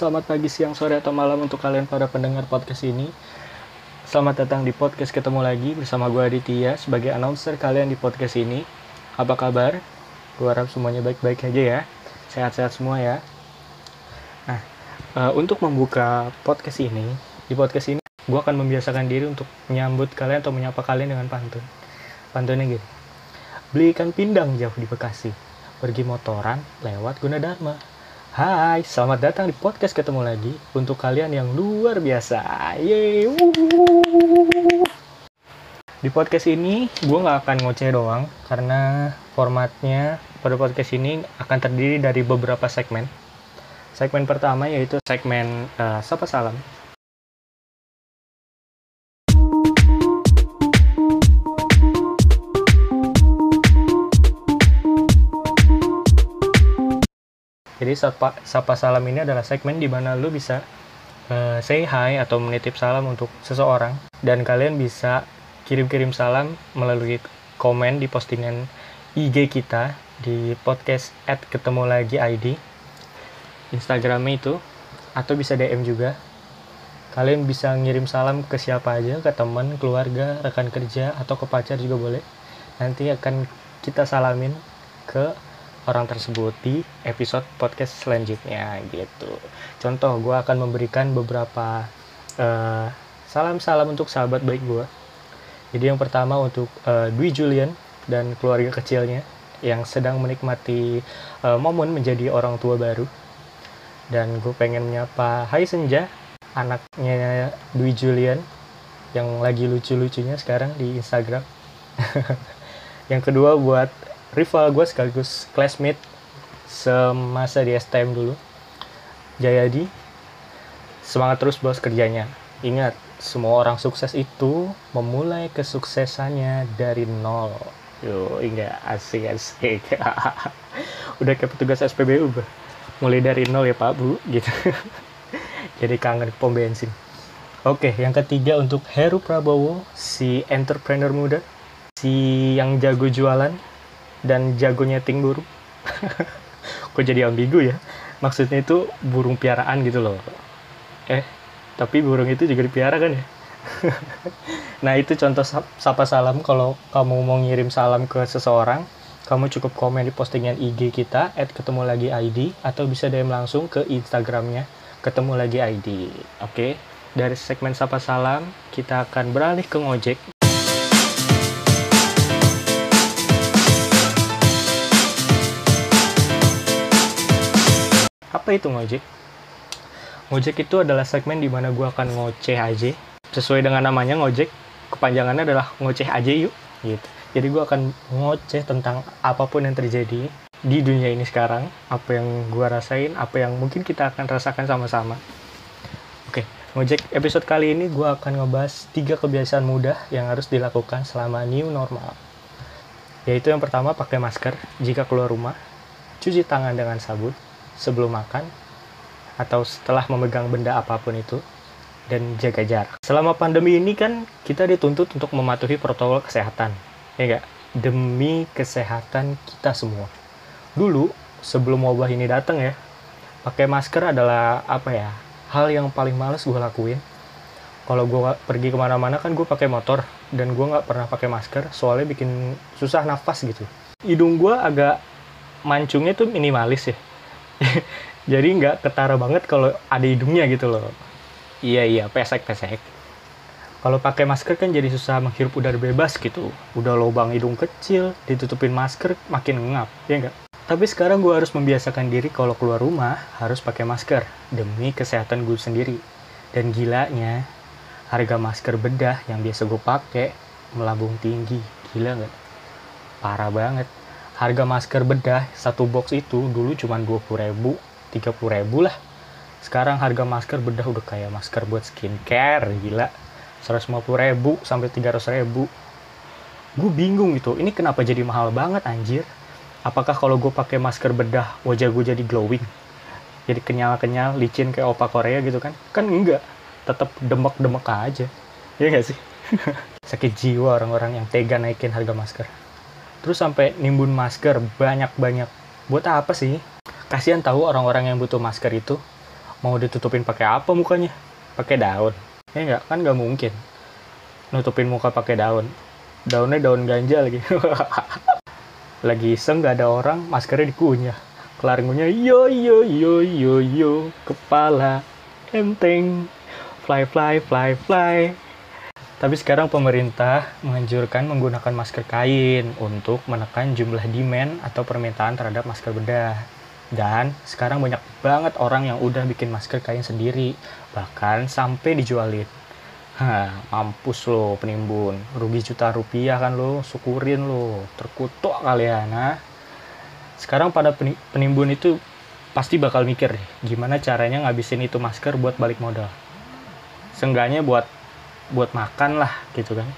selamat pagi, siang, sore, atau malam untuk kalian para pendengar podcast ini. Selamat datang di podcast ketemu lagi bersama gue Aditya sebagai announcer kalian di podcast ini. Apa kabar? Gue harap semuanya baik-baik aja ya. Sehat-sehat semua ya. Nah, uh, untuk membuka podcast ini, di podcast ini gue akan membiasakan diri untuk menyambut kalian atau menyapa kalian dengan pantun. Pantunnya gini. Beli ikan pindang jauh di Bekasi. Pergi motoran lewat Gunadarma Hai, selamat datang di podcast ketemu lagi untuk kalian yang luar biasa. Yeay. Di podcast ini gue nggak akan ngoceh doang karena formatnya pada podcast ini akan terdiri dari beberapa segmen. Segmen pertama yaitu segmen uh, Sapa Salam Jadi sapa, sapa salam ini adalah segmen di mana lu bisa uh, say hi atau menitip salam untuk seseorang. Dan kalian bisa kirim-kirim salam melalui komen di postingan IG kita di podcast at ketemu lagi ID Instagramnya itu atau bisa DM juga. Kalian bisa ngirim salam ke siapa aja ke teman keluarga rekan kerja atau ke pacar juga boleh. Nanti akan kita salamin ke orang tersebut di episode podcast selanjutnya gitu. Contoh, gue akan memberikan beberapa eh, salam-salam untuk sahabat baik gue. Jadi yang pertama untuk uh, Dwi Julian dan keluarga kecilnya yang sedang menikmati uh, momen menjadi orang tua baru. Dan gue pengen menyapa Hai Senja, anaknya Dwi Julian yang lagi lucu-lucunya sekarang di Instagram. yang kedua buat rival gue sekaligus classmate semasa di STM dulu Jayadi. Semangat terus bos kerjanya. Ingat semua orang sukses itu memulai kesuksesannya dari nol. Yo enggak asik asik. Udah kayak petugas SPBU bah. mulai dari nol ya pak bu gitu. Jadi kangen pom bensin. Oke yang ketiga untuk Heru Prabowo si entrepreneur muda. Si yang jago jualan dan jago nyeting burung kok jadi ambigu ya? Maksudnya itu burung piaraan gitu loh. Eh tapi burung itu juga dipiara kan ya? Nah itu contoh sapa salam kalau kamu mau ngirim salam ke seseorang kamu cukup komen di postingan IG kita at ketemu lagi ID atau bisa DM langsung ke Instagramnya ketemu lagi ID oke okay? dari segmen sapa salam kita akan beralih ke ngojek Apa itu ngojek? Ngojek itu adalah segmen di mana gue akan ngoceh aja. Sesuai dengan namanya ngojek, kepanjangannya adalah ngoceh aja yuk. Gitu. Jadi gue akan ngoceh tentang apa pun yang terjadi di dunia ini sekarang. Apa yang gue rasain, apa yang mungkin kita akan rasakan sama-sama. Oke, ngojek episode kali ini gue akan ngebahas tiga kebiasaan mudah yang harus dilakukan selama new normal. Yaitu yang pertama pakai masker jika keluar rumah, cuci tangan dengan sabun, sebelum makan atau setelah memegang benda apa pun itu dan jaga jarak. Selama pandemi ini kan kita dituntut untuk mematuhi protokol kesehatan, ya enggak? Demi kesehatan kita semua. Dulu sebelum wabah ini datang ya, pakai masker adalah apa ya? Hal yang paling males gue lakuin. Kalau gue pergi ke mana-mana kan gue pakai motor dan gue nggak pernah pakai masker soalnya bikin susah nafas gitu. Hidung gue agak mancungnya tuh minimalis ya jadi nggak ketara banget kalau ada hidungnya gitu loh. Iya iya pesek pesek kalau pakai masker kan jadi susah menghirup udara bebas gitu. Udah lubang hidung kecil ditutupin masker makin ngap ya enggak tapi sekarang gue harus membiasakan diri kalau keluar rumah harus pakai masker demi kesehatan gue sendiri. Dan gilanya harga masker bedah yang biasa gue pakai melambung tinggi. Gila nggak? Parah banget harga masker bedah satu box itu dulu cuma 20 ribu 30 ribu lah. Sekarang harga masker bedah udah kayak masker buat skincare gila. 150 ribu sampai 300 ribu. Gue bingung gitu ini kenapa jadi mahal banget anjir? Apakah kalau gue pakai masker bedah wajah gue jadi glowing? Jadi kenyal-kenyal licin kayak opa Korea gitu kan? Kan enggak tetap demek-demek aja. Ya gak sih? Sakit jiwa orang-orang yang tega naikin harga masker terus sampai nimbun masker banyak-banyak. Buat apa sih? Kasihan tahu orang-orang yang butuh masker itu. Mau ditutupin pakai apa mukanya? Pakai daun. Ya enggak kan nggak mungkin. Nutupin muka pakai daun. Daunnya daun ganja lagi. Lagi iseng nggak ada orang maskernya dikunyah. Kelar ngunyah yo yo yo yo yo. Kepala enteng. Fly fly fly fly tapi sekarang pemerintah menganjurkan menggunakan masker kain untuk menekan jumlah demand atau permintaan terhadap masker bedah. Dan sekarang banyak banget orang yang udah bikin masker kain sendiri, bahkan sampai dijualin. Hah, mampus lo penimbun, rugi juta rupiah kan lo, syukurin lo, terkutuk kalian. Nah, sekarang pada penimbun itu pasti bakal mikir gimana caranya ngabisin itu masker buat balik modal. Seenggaknya buat buat makan lah gitu kan.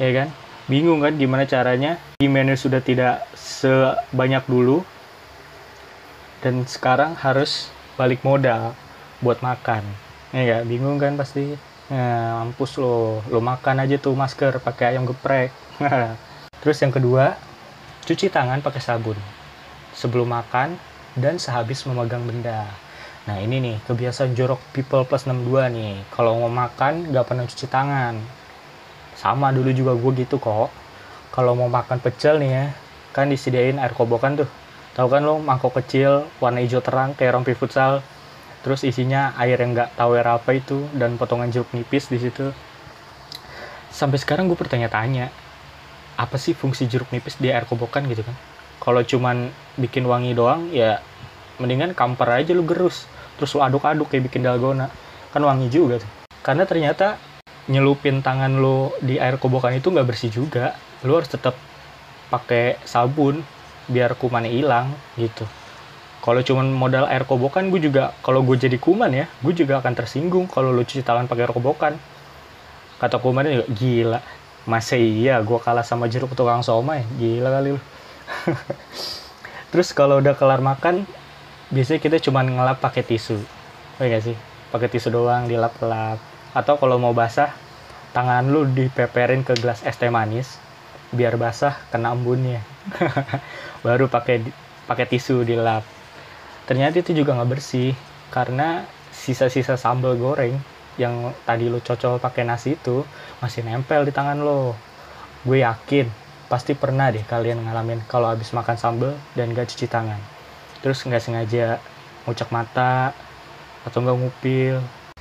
Ya kan? Bingung kan gimana caranya? Demandnya sudah tidak sebanyak dulu dan sekarang harus balik modal buat makan. Ya gak? bingung kan pasti. Ya, mampus lo. Lo makan aja tuh masker pakai ayam geprek. Terus yang kedua cuci tangan pakai sabun sebelum makan dan sehabis memegang benda Nah ini nih kebiasaan jorok people plus 62 nih. Kalau mau makan nggak pernah cuci tangan. Sama dulu juga gue gitu kok. Kalau mau makan pecel nih ya, kan disediain air kobokan tuh. Tahu kan lo mangkok kecil warna hijau terang kayak rompi futsal. Terus isinya air yang nggak tahu air apa itu dan potongan jeruk nipis di situ. Sampai sekarang gue bertanya-tanya, apa sih fungsi jeruk nipis di air kobokan gitu kan? Kalau cuman bikin wangi doang ya mendingan kamper aja lu gerus. Terus lu aduk-aduk kayak bikin dalgona. Kan wangi juga tuh. Karena ternyata nyelupin tangan lo di air kobokan itu nggak bersih juga. Lo harus tetap pakai sabun biar kumannya hilang gitu. Kalau cuman modal air kobokan gue juga kalau gue jadi kuman ya gue juga akan tersinggung kalau lo cuci tangan pakai air kobokan. Kata kumannya juga gila masa iya gue kalah sama jeruk tukang somai? Gila kali lo terus kalau udah kelar makan biasanya kita cuma ngelap pakai tisu. Oh iya sih? Pakai tisu doang dilap-lap. Atau kalau mau basah tangan lu dipeperin ke gelas es teh manis biar basah kena embunnya. Baru pakai pakai tisu dilap. Ternyata itu juga nggak bersih karena sisa-sisa sambal goreng yang tadi lo cocol pakai nasi itu masih nempel di tangan lo. Gue yakin pasti pernah deh kalian ngalamin kalau habis makan sambal dan gak cuci tangan terus nggak sengaja ngucek mata atau nggak ngupil.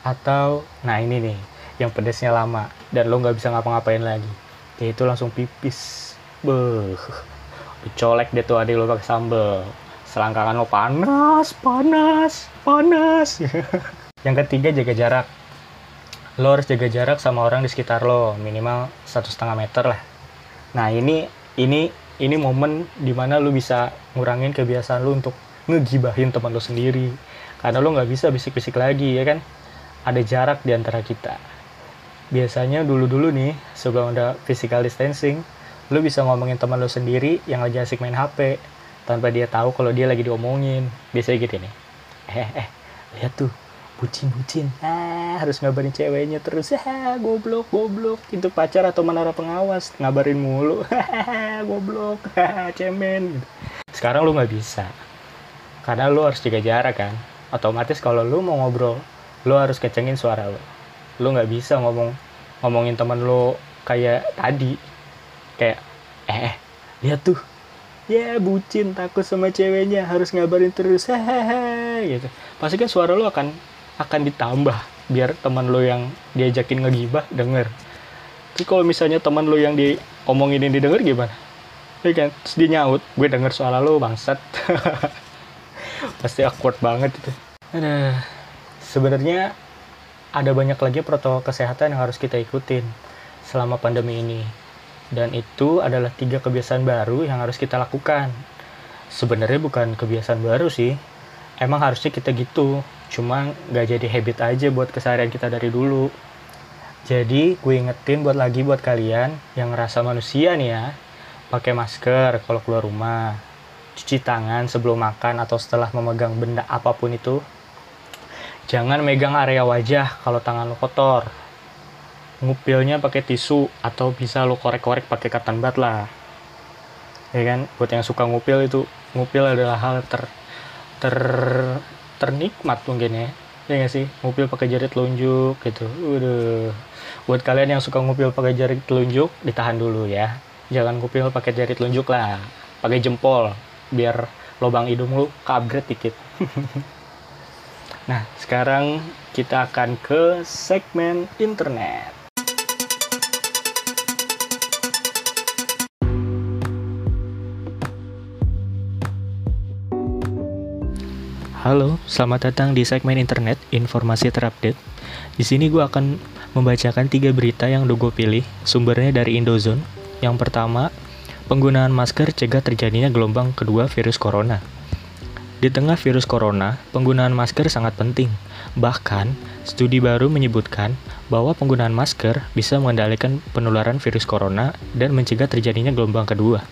Atau nah ini nih yang pedesnya lama dan lo nggak bisa ngapa-ngapain lagi. Yaitu langsung pipis. Beh colek deh tuh adik lo pakai sambel. Selangkangan lo panas panas panas. Yang ketiga jaga jarak. Lo harus jaga jarak sama orang di sekitar lo. Minimal satu setengah meter lah. Nah ini ini ini momen di mana lu bisa ngurangin kebiasaan lu untuk ngegibahin teman lu sendiri. Karena lu nggak bisa bisik-bisik lagi ya kan? Ada jarak di antara kita. Biasanya dulu-dulu nih sebelum ada physical distancing lu bisa ngomongin teman lu sendiri yang lagi asik main HP tanpa dia tahu kalau dia lagi diomongin. Biasanya gitu nih. Eh eh lihat tuh bucin-bucin. Ah harus ngabarin ceweknya terus ah goblok goblok. Itu pacar atau menara pengawas ngabarin mulu goblok cemen. Sekarang lu nggak bisa karena lu harus jaga jarak kan. Otomatis kalau lu mau ngobrol lu harus kecengin suara lu. Lu nggak bisa ngomong ngomongin teman lu kayak tadi kayak eh, eh lihat tuh ya bucin takut sama ceweknya harus ngabarin terus hehehe gitu. Pasti kan suara lu akan akan ditambah biar teman lo yang diajakin ngegibah denger. Tapi kalau misalnya teman lo yang diomongin ini denger gimana? Ya kan? Terus dia nyaut gue denger soal lo bangsat. Pasti awkward banget itu. Ada sebenarnya ada banyak lagi protokol kesehatan yang harus kita ikutin selama pandemi ini. Dan itu adalah tiga kebiasaan baru yang harus kita lakukan. Sebenarnya bukan kebiasaan baru sih emang harusnya kita gitu cuma nggak jadi habit aja buat keseharian kita dari dulu. Jadi gue ingetin buat lagi buat kalian yang ngerasa manusia nih ya pakai masker kalau keluar rumah cuci tangan sebelum makan atau setelah memegang benda apa pun itu. Jangan megang area wajah kalau tangan lo kotor. Ngupilnya pakai tisu atau bisa lo korek-korek pakai cotton bud lah. Ya kan? Buat yang suka ngupil itu ngupil adalah hal ter ter ternikmat mungkin ya. Ya nggak sih? Ngupil pakai jari telunjuk gitu. Udah buat kalian yang suka ngupil pakai jari telunjuk ditahan dulu ya. Jangan ngupil pakai jari telunjuk lah. Pakai jempol biar lubang hidung lu upgrade dikit. Nah sekarang kita akan ke segmen internet Halo, selamat datang di segmen internet informasi terupdate. Di sini gue akan membacakan tiga berita yang udah gue pilih, sumbernya dari Indozone. Yang pertama, penggunaan masker cegah terjadinya gelombang kedua virus corona. Di tengah virus corona, penggunaan masker sangat penting. Bahkan, studi baru menyebutkan bahwa penggunaan masker bisa mengendalikan penularan virus corona dan mencegah terjadinya gelombang kedua.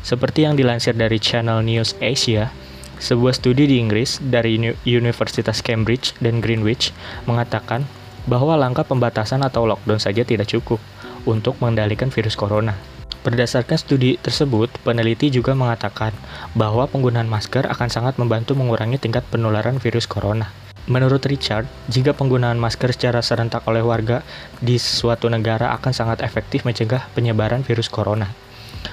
Seperti yang dilansir dari Channel News Asia, sebuah studi di Inggris dari Universitas Cambridge dan Greenwich mengatakan bahwa langkah pembatasan atau lockdown saja tidak cukup untuk mengendalikan virus corona. Berdasarkan studi tersebut, peneliti juga mengatakan bahwa penggunaan masker akan sangat membantu mengurangi tingkat penularan virus corona. Menurut Richard, jika penggunaan masker secara serentak oleh warga di suatu negara akan sangat efektif mencegah penyebaran virus corona.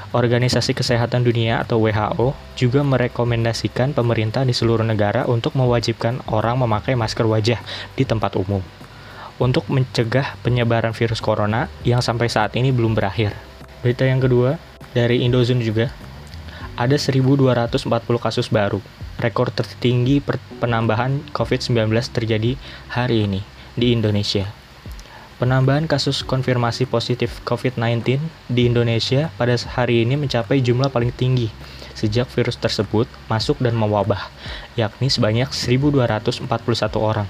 Organisasi Kesehatan Dunia atau WHO juga merekomendasikan pemerintah di seluruh negara untuk mewajibkan orang memakai masker wajah di tempat umum untuk mencegah penyebaran virus corona yang sampai saat ini belum berakhir. Berita yang kedua dari Indozone juga ada 1240 kasus baru. Rekor tertinggi penambahan COVID-19 terjadi hari ini di Indonesia. Penambahan kasus konfirmasi positif COVID-19 di Indonesia pada hari ini mencapai jumlah paling tinggi sejak virus tersebut masuk dan mewabah, yakni sebanyak 1.241 orang.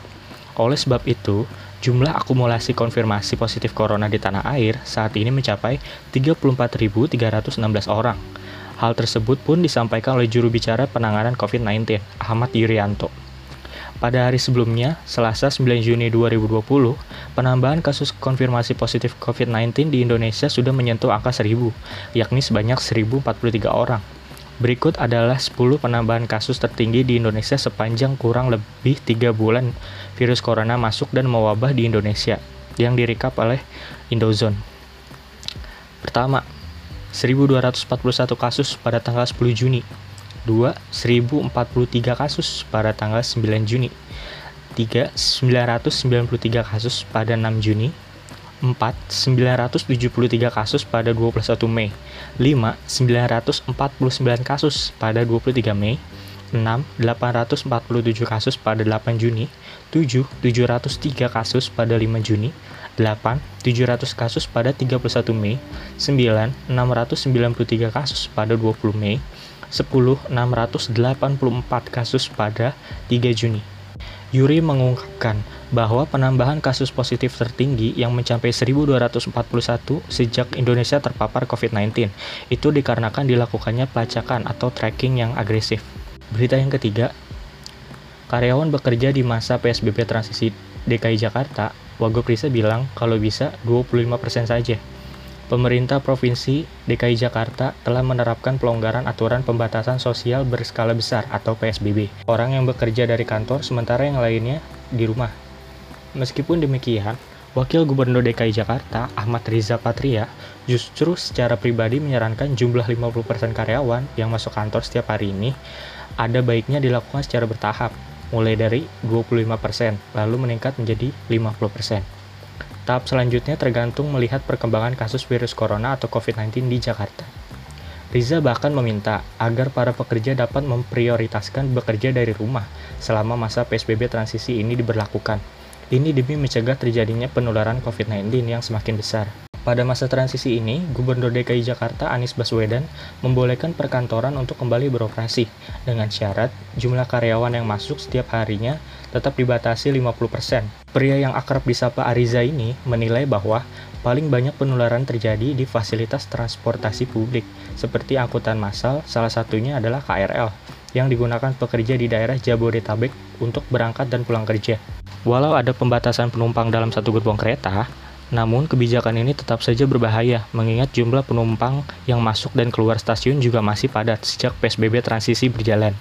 Oleh sebab itu, jumlah akumulasi konfirmasi positif corona di tanah air saat ini mencapai 34.316 orang. Hal tersebut pun disampaikan oleh juru bicara penanganan COVID-19, Ahmad Yuryanto. Pada hari sebelumnya, Selasa 9 Juni 2020, penambahan kasus konfirmasi positif COVID-19 di Indonesia sudah menyentuh angka 1000, yakni sebanyak 1043 orang. Berikut adalah 10 penambahan kasus tertinggi di Indonesia sepanjang kurang lebih 3 bulan virus corona masuk dan mewabah di Indonesia, yang direkap oleh Indozone. Pertama, 1241 kasus pada tanggal 10 Juni 2. 1043 kasus pada tanggal 9 Juni 3. 993 kasus pada 6 Juni 4. 973 kasus pada 21 Mei 5. 949 kasus pada 23 Mei 6. 847 kasus pada 8 Juni 7. 703 kasus pada 5 Juni 8. 700 kasus pada 31 Mei 9. 693 kasus pada 20 Mei 10.684 kasus pada 3 Juni. Yuri mengungkapkan bahwa penambahan kasus positif tertinggi yang mencapai 1.241 sejak Indonesia terpapar COVID-19 itu dikarenakan dilakukannya pelacakan atau tracking yang agresif. Berita yang ketiga, karyawan bekerja di masa PSBB transisi DKI Jakarta, Wagub Risa bilang kalau bisa 25% saja. Pemerintah Provinsi DKI Jakarta telah menerapkan pelonggaran aturan pembatasan sosial berskala besar atau PSBB. Orang yang bekerja dari kantor sementara yang lainnya di rumah. Meskipun demikian, Wakil Gubernur DKI Jakarta, Ahmad Riza Patria, justru secara pribadi menyarankan jumlah 50% karyawan yang masuk kantor setiap hari ini ada baiknya dilakukan secara bertahap, mulai dari 25%, lalu meningkat menjadi 50%. Tahap selanjutnya tergantung melihat perkembangan kasus virus corona atau COVID-19 di Jakarta. Riza bahkan meminta agar para pekerja dapat memprioritaskan bekerja dari rumah selama masa PSBB transisi ini diberlakukan. Ini demi mencegah terjadinya penularan COVID-19 yang semakin besar. Pada masa transisi ini, Gubernur DKI Jakarta Anies Baswedan membolehkan perkantoran untuk kembali beroperasi dengan syarat jumlah karyawan yang masuk setiap harinya tetap dibatasi 50%. Pria yang akrab disapa Ariza ini menilai bahwa paling banyak penularan terjadi di fasilitas transportasi publik, seperti angkutan massal, salah satunya adalah KRL, yang digunakan pekerja di daerah Jabodetabek untuk berangkat dan pulang kerja. Walau ada pembatasan penumpang dalam satu gerbong kereta, namun kebijakan ini tetap saja berbahaya mengingat jumlah penumpang yang masuk dan keluar stasiun juga masih padat sejak PSBB transisi berjalan.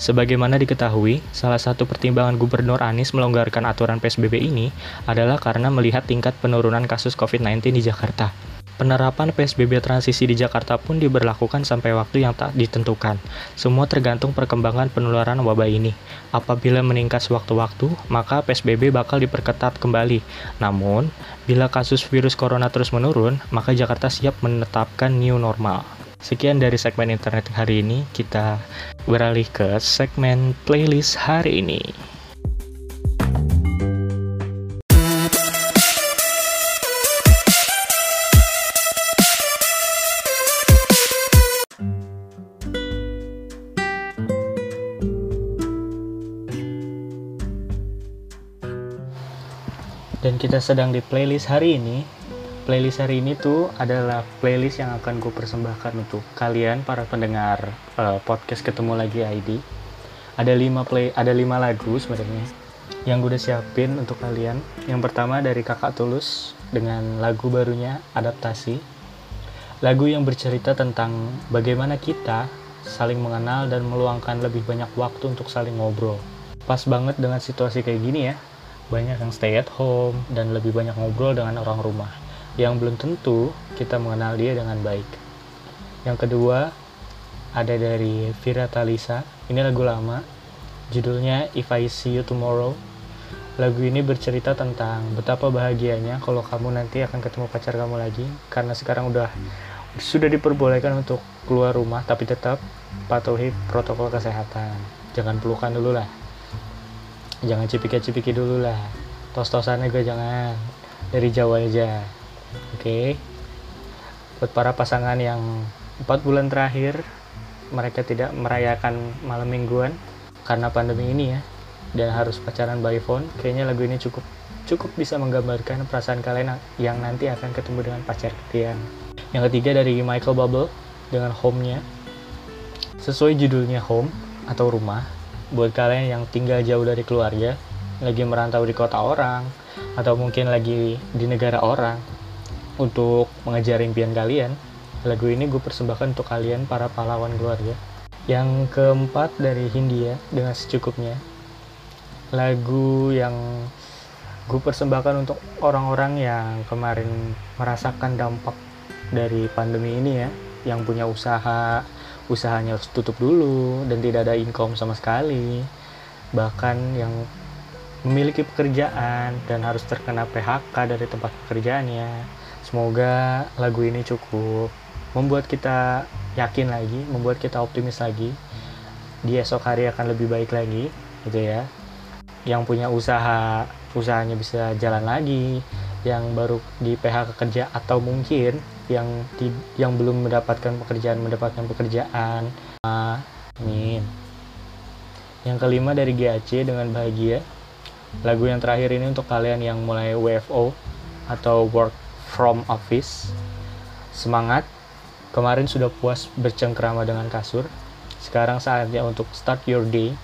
Sebagaimana diketahui, salah satu pertimbangan Gubernur Anies melonggarkan aturan PSBB ini adalah karena melihat tingkat penurunan kasus COVID-19 di Jakarta. Penerapan PSBB transisi di Jakarta pun diberlakukan sampai waktu yang tak ditentukan. Semua tergantung perkembangan penularan wabah ini. Apabila meningkat sewaktu-waktu, maka PSBB bakal diperketat kembali. Namun, bila kasus virus corona terus menurun, maka Jakarta siap menetapkan new normal. Sekian dari segmen internet hari ini, kita beralih ke segmen playlist hari ini. dan kita sedang di playlist hari ini playlist hari ini tuh adalah playlist yang akan gue persembahkan untuk kalian para pendengar uh, podcast ketemu lagi ID ada lima play ada lima lagu sebenarnya yang gue udah siapin untuk kalian. Yang pertama dari kakak tulus dengan lagu barunya adaptasi. Lagu yang bercerita tentang bagaimana kita saling mengenal dan meluangkan lebih banyak waktu untuk saling ngobrol. Pas banget dengan situasi kayak gini ya. Banyak yang stay at home dan lebih banyak ngobrol dengan orang rumah yang belum tentu kita mengenal dia dengan baik. Yang kedua ada dari Vira Talisa. Ini lagu lama. Judulnya If I See You Tomorrow. Lagu ini bercerita tentang betapa bahagianya kalau kamu nanti akan ketemu pacar kamu lagi karena sekarang udah sudah diperbolehkan untuk keluar rumah tapi tetap patuhi protokol kesehatan. Jangan pelukan dulu lah jangan cipiki-cipiki dulu lah tos-tosannya gue jangan dari jauh aja oke okay? buat para pasangan yang empat bulan terakhir mereka tidak merayakan malam mingguan karena pandemi ini ya dan harus pacaran by phone kayaknya lagu ini cukup cukup bisa menggambarkan perasaan kalian yang nanti akan ketemu dengan pacar kalian yang ketiga dari Michael Bubble dengan home-nya sesuai judulnya home atau rumah buat kalian yang tinggal jauh dari keluarga, lagi merantau di kota orang, atau mungkin lagi di negara orang, untuk mengejar impian kalian, lagu ini gue persembahkan untuk kalian para pahlawan keluarga. Yang keempat dari Hindia dengan secukupnya, lagu yang gue persembahkan untuk orang-orang yang kemarin merasakan dampak dari pandemi ini ya, yang punya usaha, usahanya harus tutup dulu dan tidak ada income sama sekali. Bahkan yang memiliki pekerjaan dan harus terkena PHK dari tempat pekerjaannya semoga lagu ini cukup membuat kita yakin lagi membuat kita optimis lagi. Di esok hari akan lebih baik lagi gitu ya. Yang punya usaha usahanya bisa jalan lagi. Yang baru di PHK kerja atau mungkin yang di, yang belum mendapatkan pekerjaan mendapatkan pekerjaan. Amin. Yang kelima dari GAC dengan bahagia. Lagu yang terakhir ini untuk kalian yang mulai WFO atau work from office. Semangat. Kemarin sudah puas bercengkrama dengan kasur. Sekarang saatnya untuk start your day.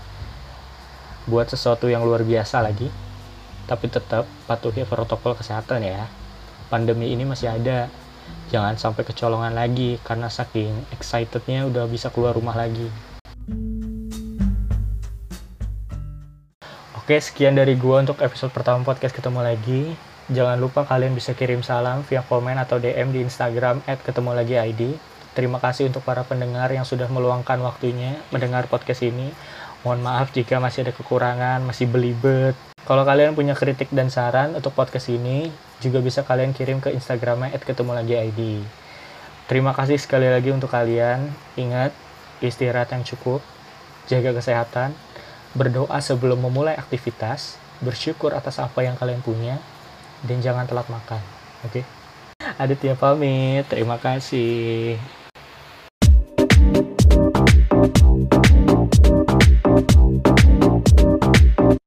Buat sesuatu yang luar biasa lagi. Tapi tetap patuhi protokol kesehatan ya. Pandemi ini masih ada. Jangan sampai kecolongan lagi karena saking excitednya udah bisa keluar rumah lagi. Oke, sekian dari gua untuk episode pertama podcast ketemu lagi. Jangan lupa kalian bisa kirim salam via komen atau DM di Instagram ketemu lagi ID. Terima kasih untuk para pendengar yang sudah meluangkan waktunya mendengar podcast ini. Mohon maaf jika masih ada kekurangan, masih belibet. Kalau kalian punya kritik dan saran untuk podcast ini, juga bisa kalian kirim ke Instagramnya ketemu lagi ID. Terima kasih sekali lagi untuk kalian. Ingat, istirahat yang cukup, jaga kesehatan, berdoa sebelum memulai aktivitas, bersyukur atas apa yang kalian punya, dan jangan telat makan. Oke? Okay? Aditya pamit. Terima kasih.